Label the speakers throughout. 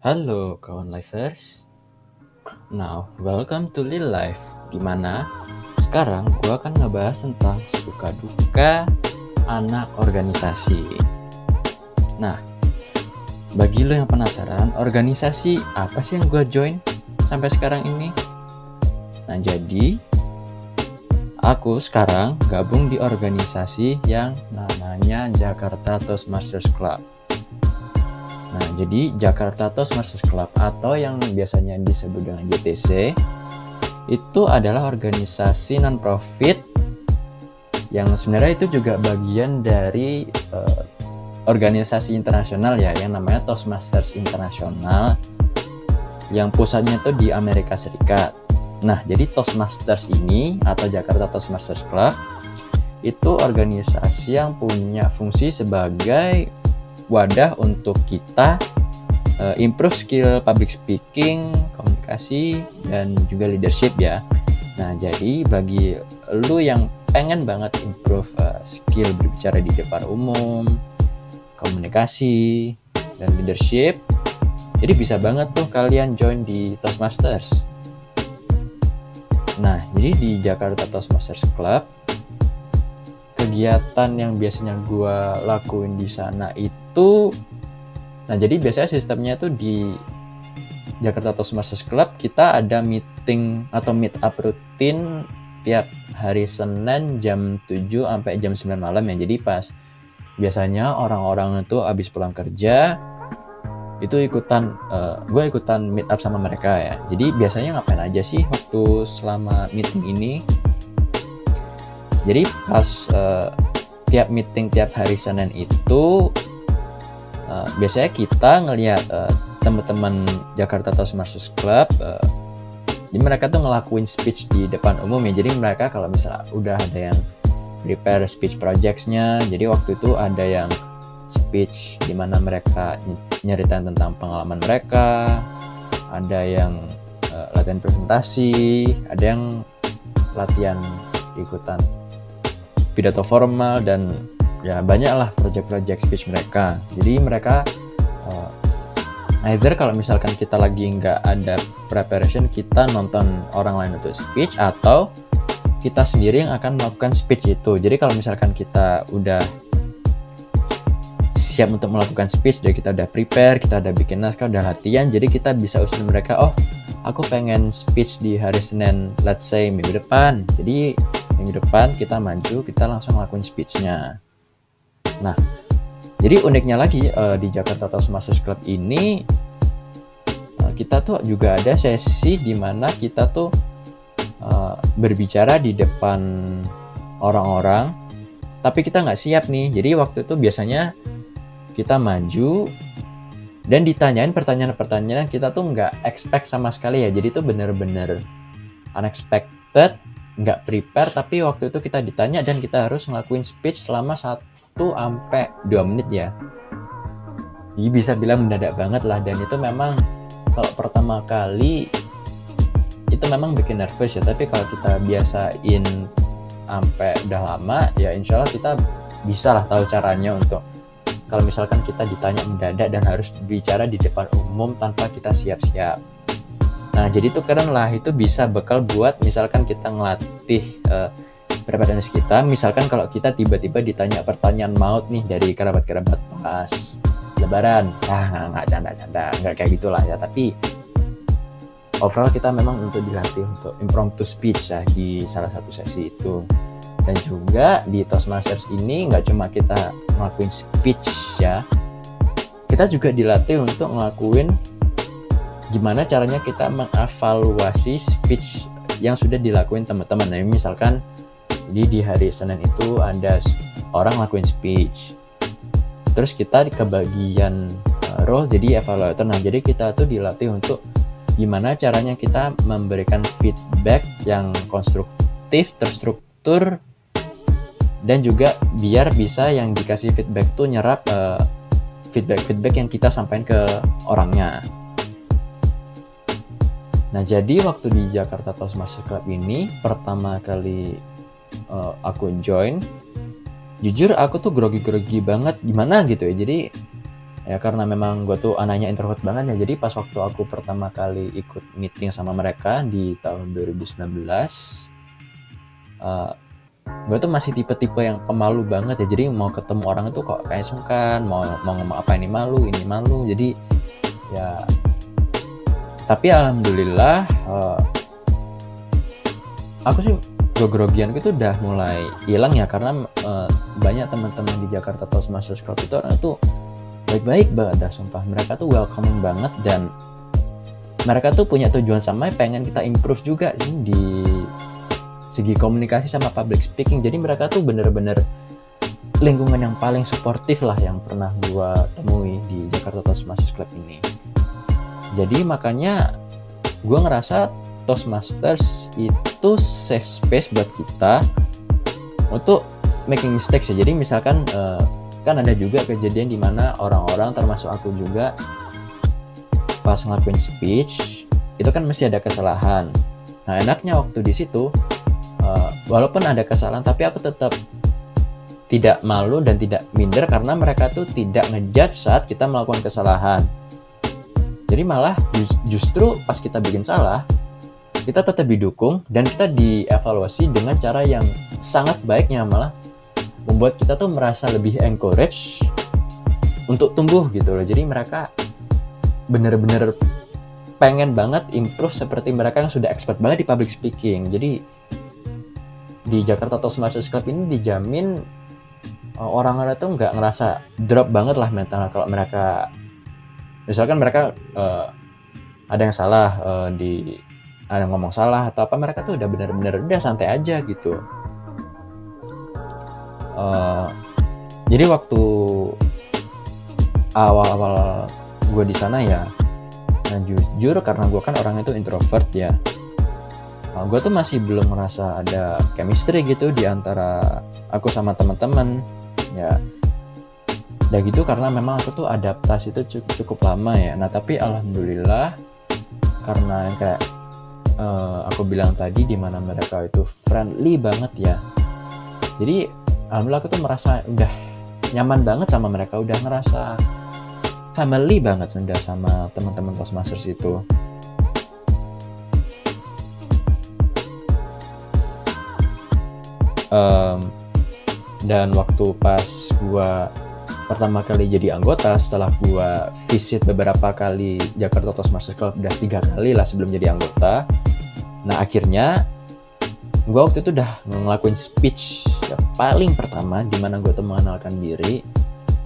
Speaker 1: Halo kawan lifers. Now, welcome to Lil Life. Di mana sekarang gue akan ngebahas tentang suka duka anak organisasi. Nah, bagi lo yang penasaran, organisasi apa sih yang gue join sampai sekarang ini? Nah, jadi aku sekarang gabung di organisasi yang namanya Jakarta Toastmasters Club. Nah, jadi Jakarta Toastmasters Club atau yang biasanya disebut dengan JTC itu adalah organisasi non-profit yang sebenarnya itu juga bagian dari uh, organisasi internasional ya yang namanya Toastmasters Internasional yang pusatnya itu di Amerika Serikat. Nah, jadi Toastmasters ini atau Jakarta Toastmasters Club itu organisasi yang punya fungsi sebagai wadah untuk kita uh, improve skill public speaking, komunikasi, dan juga leadership ya. Nah, jadi bagi lu yang pengen banget improve uh, skill berbicara di depan umum, komunikasi, dan leadership, jadi bisa banget tuh kalian join di Toastmasters. Nah, jadi di Jakarta Toastmasters Club, kegiatan yang biasanya gue lakuin di sana itu nah jadi biasanya sistemnya tuh di Jakarta Toastmasters Club kita ada meeting atau meet up rutin tiap hari Senin jam 7 sampai jam 9 malam ya. Jadi pas biasanya orang-orang itu habis pulang kerja itu ikutan uh, gue ikutan meet up sama mereka ya. Jadi biasanya ngapain aja sih waktu selama meeting ini? Jadi pas uh, tiap meeting tiap hari Senin itu biasanya kita ngelihat uh, teman-teman Jakarta Toastmasters Club uh, jadi mereka tuh ngelakuin speech di depan umum ya. Jadi mereka kalau misalnya udah ada yang prepare speech projectsnya jadi waktu itu ada yang speech di mana mereka nyeritain tentang pengalaman mereka ada yang uh, latihan presentasi ada yang latihan ikutan pidato formal dan ya banyaklah project-project speech mereka. Jadi mereka uh, either kalau misalkan kita lagi nggak ada preparation kita nonton orang lain untuk speech atau kita sendiri yang akan melakukan speech itu. Jadi kalau misalkan kita udah siap untuk melakukan speech jadi kita udah prepare kita udah bikin naskah udah latihan jadi kita bisa usul mereka oh aku pengen speech di hari Senin let's say minggu depan. Jadi minggu depan kita maju kita langsung lakuin speechnya nah jadi uniknya lagi uh, di Jakarta Toastmasters Club ini uh, kita tuh juga ada sesi di mana kita tuh uh, berbicara di depan orang-orang tapi kita nggak siap nih. Jadi waktu itu biasanya kita maju dan ditanyain pertanyaan-pertanyaan kita tuh nggak expect sama sekali ya. Jadi tuh bener-bener unexpected nggak prepare tapi waktu itu kita ditanya dan kita harus ngelakuin speech selama 1 sampai 2 menit ya. Jadi bisa bilang mendadak banget lah dan itu memang kalau pertama kali itu memang bikin nervous ya. Tapi kalau kita biasain sampai udah lama ya insya Allah kita bisa lah tahu caranya untuk kalau misalkan kita ditanya mendadak dan harus bicara di depan umum tanpa kita siap-siap. Nah, jadi tuh keren lah itu bisa bekal buat misalkan kita ngelatih uh, kerabat kita. Misalkan kalau kita tiba-tiba ditanya pertanyaan maut nih dari kerabat-kerabat pas lebaran. Ah, nggak canda-canda, nggak kayak gitulah ya. Tapi overall kita memang untuk dilatih untuk impromptu speech ya di salah satu sesi itu. Dan juga di Toastmasters ini nggak cuma kita ngelakuin speech ya, kita juga dilatih untuk ngelakuin gimana caranya kita mengevaluasi speech yang sudah dilakuin teman-teman. Nah, misalkan di di hari Senin itu ada orang lakuin speech. Terus kita ke bagian uh, role jadi evaluator. Nah, jadi kita tuh dilatih untuk gimana caranya kita memberikan feedback yang konstruktif, terstruktur dan juga biar bisa yang dikasih feedback tuh nyerap uh, feedback-feedback yang kita sampaikan ke orangnya. Nah, jadi waktu di Jakarta Toastmasters Club ini pertama kali uh, aku join, jujur aku tuh grogi-grogi banget gimana gitu ya. Jadi ya karena memang gue tuh anaknya introvert banget ya jadi pas waktu aku pertama kali ikut meeting sama mereka di tahun 2019 uh, gue tuh masih tipe-tipe yang pemalu banget ya jadi mau ketemu orang itu kok kayak sungkan mau mau ngomong apa ini malu ini malu jadi ya tapi alhamdulillah uh, aku sih grogian itu udah mulai hilang ya karena uh, banyak teman-teman di Jakarta Toastmasters Club itu orang itu baik-baik banget dah sumpah. Mereka tuh welcoming banget dan mereka tuh punya tujuan sama pengen kita improve juga sih di segi komunikasi sama public speaking. Jadi mereka tuh bener-bener lingkungan yang paling suportif lah yang pernah gua temui di Jakarta Toastmasters Club ini. Jadi makanya gua ngerasa Toastmasters itu safe space buat kita untuk making mistakes ya. Jadi misalkan uh, kan ada juga kejadian di mana orang-orang termasuk aku juga pas ngelakuin speech itu kan mesti ada kesalahan. Nah enaknya waktu di situ uh, walaupun ada kesalahan tapi aku tetap tidak malu dan tidak minder karena mereka tuh tidak ngejudge saat kita melakukan kesalahan. Jadi malah justru pas kita bikin salah kita tetap didukung dan kita dievaluasi dengan cara yang sangat baiknya malah membuat kita tuh merasa lebih encourage untuk tumbuh gitu loh. Jadi mereka bener-bener pengen banget improve seperti mereka yang sudah expert banget di public speaking. Jadi di Jakarta Toastmasters Club ini dijamin uh, orang-orang tuh nggak ngerasa drop banget lah mental kalau mereka misalkan mereka uh, ada yang salah uh, di ada ngomong salah atau apa mereka tuh udah bener-bener udah santai aja gitu. Uh, jadi waktu awal-awal gue di sana ya nah jujur karena gue kan orang itu introvert ya uh, gue tuh masih belum merasa ada chemistry gitu di antara aku sama teman-teman ya. Udah gitu karena memang aku tuh adaptasi itu cukup, cukup lama ya. Nah tapi alhamdulillah karena kayak uh, aku bilang tadi di mana mereka itu friendly banget ya. Jadi alhamdulillah aku tuh merasa udah nyaman banget sama mereka udah ngerasa family banget sudah sama teman-teman Toastmasters itu. Um, dan waktu pas gua pertama kali jadi anggota setelah gua visit beberapa kali Jakarta Toastmasters Club udah tiga kali lah sebelum jadi anggota nah akhirnya gue waktu itu udah ngelakuin speech ya, paling pertama di mana gue tuh mengenalkan diri.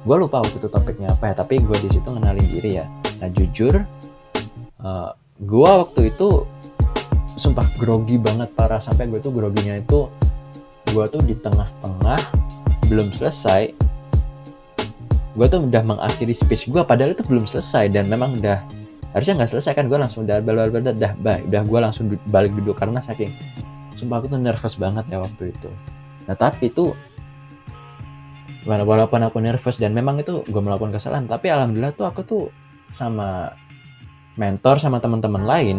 Speaker 1: Gue lupa waktu itu topiknya apa ya tapi gue di situ ngenalin diri ya. Nah jujur uh, eh, gue waktu itu sumpah grogi banget parah. Sampai gue tuh groginya itu gue tuh di tengah-tengah belum selesai gue tuh udah mengakhiri speech gue padahal itu belum selesai dan memang udah harusnya nggak selesai kan gue langsung udah udah udah udah, udah gue langsung balik duduk karena saking sumpah aku tuh nervous banget ya waktu itu. Nah tapi itu walaupun aku nervous dan memang itu gue melakukan kesalahan tapi alhamdulillah tuh aku tuh sama mentor sama teman-teman lain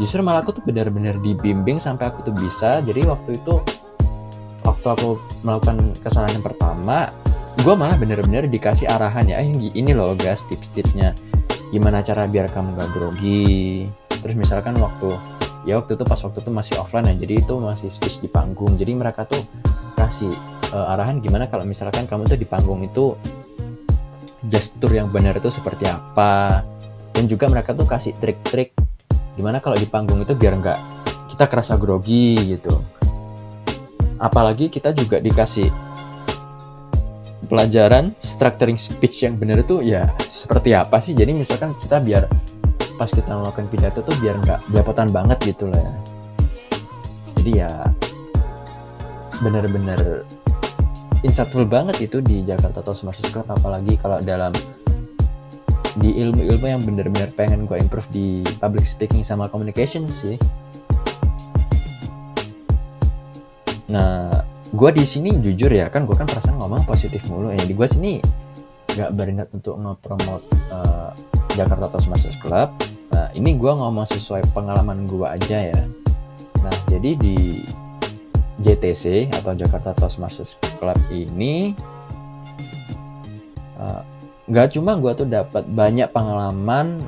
Speaker 1: justru malah aku tuh benar-benar dibimbing sampai aku tuh bisa. Jadi waktu itu waktu aku melakukan kesalahan yang pertama gue malah benar-benar dikasih arahan ya ini, ini loh guys tips-tipsnya. Gimana cara biar kamu gak grogi? Terus misalkan waktu ya waktu itu pas waktu itu masih offline ya jadi itu masih speech di panggung. Jadi mereka tuh kasih uh, arahan gimana kalau misalkan kamu tuh di panggung itu gestur yang benar itu seperti apa. Dan juga mereka tuh kasih trik-trik gimana kalau di panggung itu biar nggak kita kerasa grogi gitu. Apalagi kita juga dikasih pelajaran structuring speech yang benar itu ya seperti apa sih? Jadi misalkan kita biar pas kita melakukan pidato tuh biar nggak belepotan banget gitu lah ya. Jadi ya bener-bener insightful banget itu di Jakarta Toastmasters Club apalagi kalau dalam di ilmu-ilmu yang bener-bener pengen gue improve di public speaking sama communication sih. Nah gue di sini jujur ya kan gue kan perasaan ngomong positif mulu ya di gue sini nggak berniat untuk nge-promote uh, Jakarta Toastmasters Club. Nah, ini gue ngomong sesuai pengalaman gue aja ya. Nah, jadi di JTC atau Jakarta Toastmasters Club ini uh, nggak cuma gue tuh dapat banyak pengalaman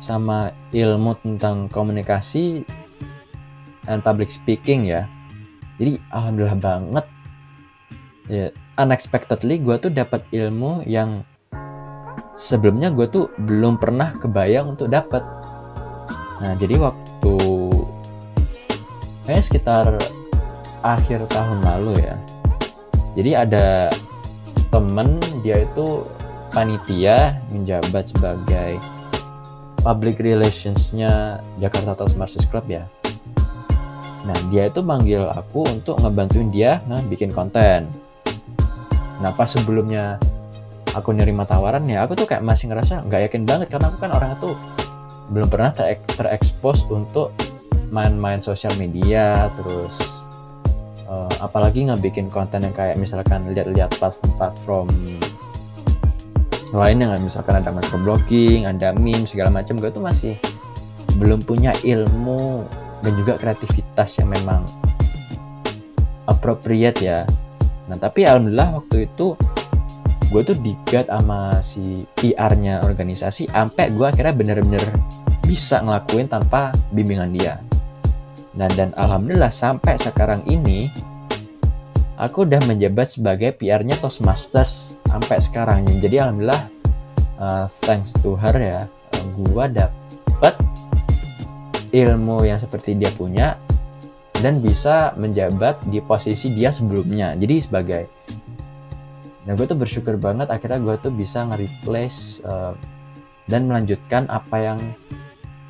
Speaker 1: sama ilmu tentang komunikasi dan public speaking ya jadi alhamdulillah banget. Ya unexpectedly gue tuh dapat ilmu yang sebelumnya gue tuh belum pernah kebayang untuk dapat nah jadi waktu kayak sekitar akhir tahun lalu ya. Jadi ada temen dia itu panitia menjabat sebagai public relationsnya Jakarta Toastmasters Club ya. Nah dia itu manggil aku untuk ngebantuin dia nah bikin konten. Nah pas sebelumnya aku nerima tawaran ya aku tuh kayak masih ngerasa nggak yakin banget karena aku kan orang itu belum pernah ter untuk main-main sosial media terus uh, apalagi bikin konten yang kayak misalkan lihat-lihat platform-platform lainnya nggak misalkan ada microblogging, ada meme segala macam gue tuh masih belum punya ilmu dan juga kreativitas yang memang appropriate ya. Nah tapi alhamdulillah waktu itu gue tuh digat sama si PR-nya organisasi sampai gue akhirnya bener-bener bisa ngelakuin tanpa bimbingan dia. Nah, dan alhamdulillah sampai sekarang ini aku udah menjabat sebagai PR-nya Toastmasters sampai sekarang. Jadi alhamdulillah uh, thanks to her ya, uh, gua dapet ilmu yang seperti dia punya dan bisa menjabat di posisi dia sebelumnya. Jadi sebagai Nah, gue tuh bersyukur banget akhirnya gue tuh bisa nge-replace uh, dan melanjutkan apa yang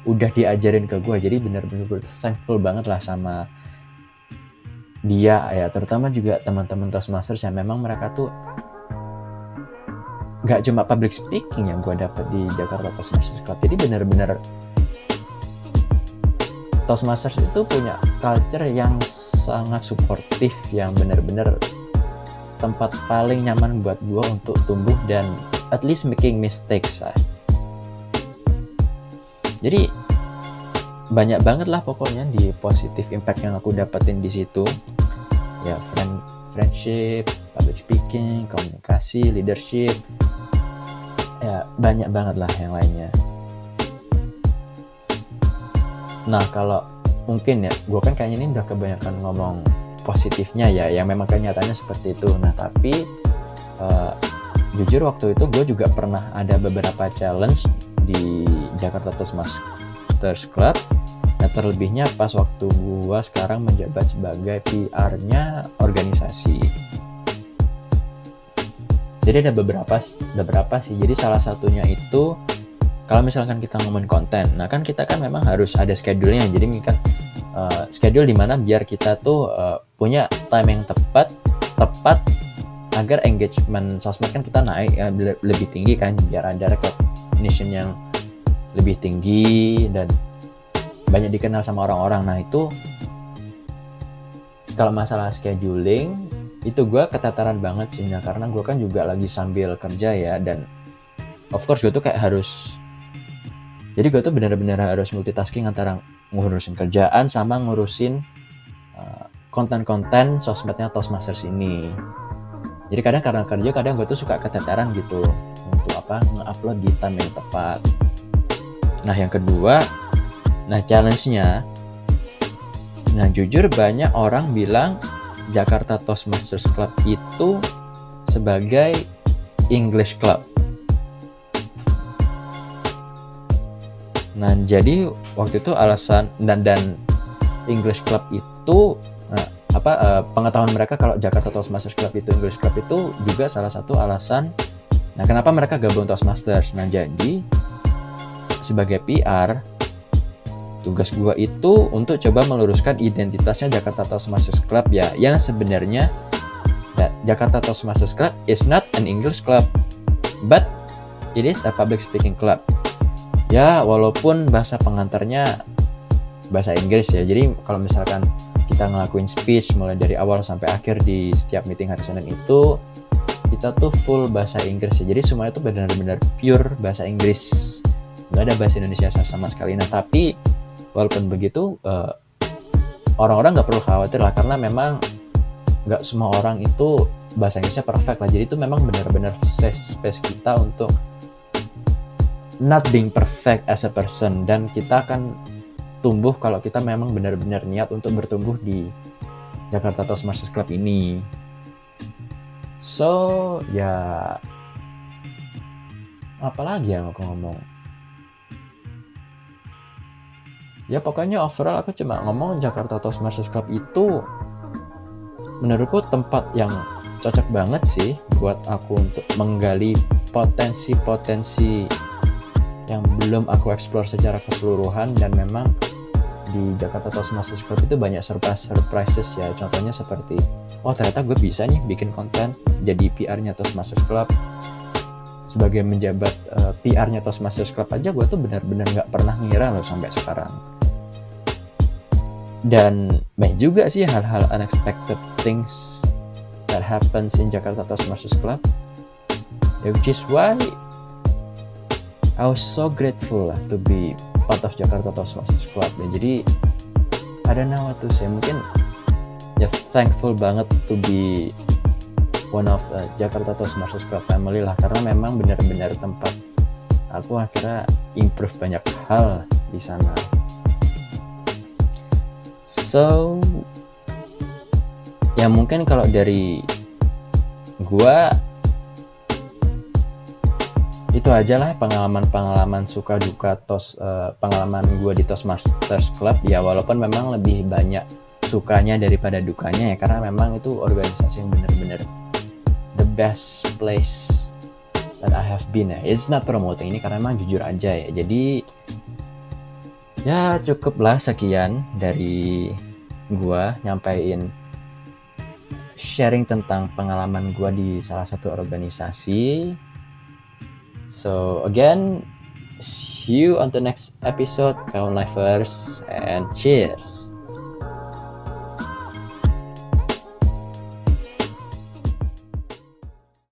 Speaker 1: udah diajarin ke gue jadi bener-bener thankful banget lah sama dia ya. Terutama juga teman-teman Toastmasters yang memang mereka tuh nggak cuma public speaking yang gue dapet di Jakarta Toastmasters Club. Jadi bener-bener Toastmasters itu punya culture yang sangat suportif yang bener-bener tempat paling nyaman buat gue untuk tumbuh dan at least making mistakes lah jadi banyak banget lah pokoknya di positif impact yang aku dapetin di situ. Ya friend friendship public speaking komunikasi leadership. Ya banyak banget lah yang lainnya nah kalau mungkin ya gue kan kayaknya ini udah kebanyakan ngomong positifnya ya yang memang kenyataannya seperti itu. Nah tapi uh, jujur waktu itu gue juga pernah ada beberapa challenge di Jakarta Toastmasters Club. Nah terlebihnya pas waktu gua sekarang menjabat sebagai PR-nya organisasi. Jadi ada beberapa beberapa sih? Jadi salah satunya itu kalau misalkan kita ngomongin konten nah kan kita kan memang harus ada schedule-nya jadi kan uh, schedule di mana biar kita tuh uh, punya time yang tepat tepat agar engagement sosmed kan kita naik ya, lebih tinggi kan biar ada recognition yang lebih tinggi dan banyak dikenal sama orang-orang. Nah itu kalau masalah scheduling itu gue ketataran banget sih nah, karena gue kan juga lagi sambil kerja ya dan of course gue tuh kayak harus jadi gue tuh benar-benar harus multitasking antara ngurusin kerjaan sama ngurusin uh, konten-konten sosmednya Toastmasters ini. Jadi kadang karena kerja kadang gue tuh suka ketataran gitu untuk apa nge-upload di time yang tepat. Nah yang kedua, nah challenge-nya, nah jujur banyak orang bilang Jakarta Toastmasters Club itu sebagai English Club. Nah jadi waktu itu alasan dan dan English Club itu nah, apa uh, pengetahuan mereka kalau Jakarta Toastmasters Club itu English Club itu juga salah satu alasan. Nah kenapa mereka gabung Toastmasters? Nah jadi sebagai PR tugas gue itu untuk coba meluruskan identitasnya Jakarta Toastmasters Club ya yang sebenarnya ya, Jakarta Toastmasters Club is not an English club but it is a public speaking club ya walaupun bahasa pengantarnya bahasa Inggris ya. Jadi kalau misalkan kita ngelakuin speech mulai dari awal sampai akhir di setiap meeting hari Senin itu kita tuh full bahasa Inggris ya. Jadi semuanya tuh benar-benar pure bahasa Inggris. Nggak ada bahasa Indonesia sama sekali. Nah tapi walaupun begitu eh, orang-orang nggak perlu khawatir lah karena memang nggak semua orang itu bahasa Inggrisnya perfect lah. Jadi itu memang benar-benar safe space kita untuk not being perfect as a person. Dan kita akan tumbuh kalau kita memang benar-benar niat untuk bertumbuh di Jakarta Toastmasters Club ini. So ya apalagi yang aku ngomong? Ya pokoknya overall aku cuma ngomong Jakarta Toastmasters Club itu menurutku tempat yang cocok banget sih buat aku untuk menggali potensi-potensi yang belum aku explore secara keseluruhan dan memang di Jakarta Toastmasters Club itu banyak surprise surprises ya. Contohnya seperti oh ternyata gue bisa nih bikin konten jadi PR-nya Toastmasters Club sebagai menjabat uh, eh, PR-nya Toastmasters Club aja gue tuh benar-benar nggak pernah ngira loh sampai sekarang. Dan banyak juga sih hal-hal unexpected things that happens in Jakarta Toastmasters Club which is why I was so grateful lah to be part of Jakarta Toastmasters Club dan jadi I don't know what to say. Mungkin ya thankful banget to be one of uh, Jakarta Toastmasters Club family lah. Karena memang benar-benar tempat aku akhirnya improve banyak hal di sana. So ya mungkin kalau dari gua itu aja lah pengalaman-pengalaman suka duka tos uh, pengalaman gua di Toastmasters Club. Ya walaupun memang lebih banyak sukanya daripada dukanya ya karena memang itu organisasi yang benar-benar the best place that I have been ya. It's not promoting ini karena memang jujur aja ya. Jadi ya cukuplah sekian dari gua nyampaiin sharing tentang pengalaman gue di salah satu organisasi. So again, see you on the next episode, kawan lifers, and cheers.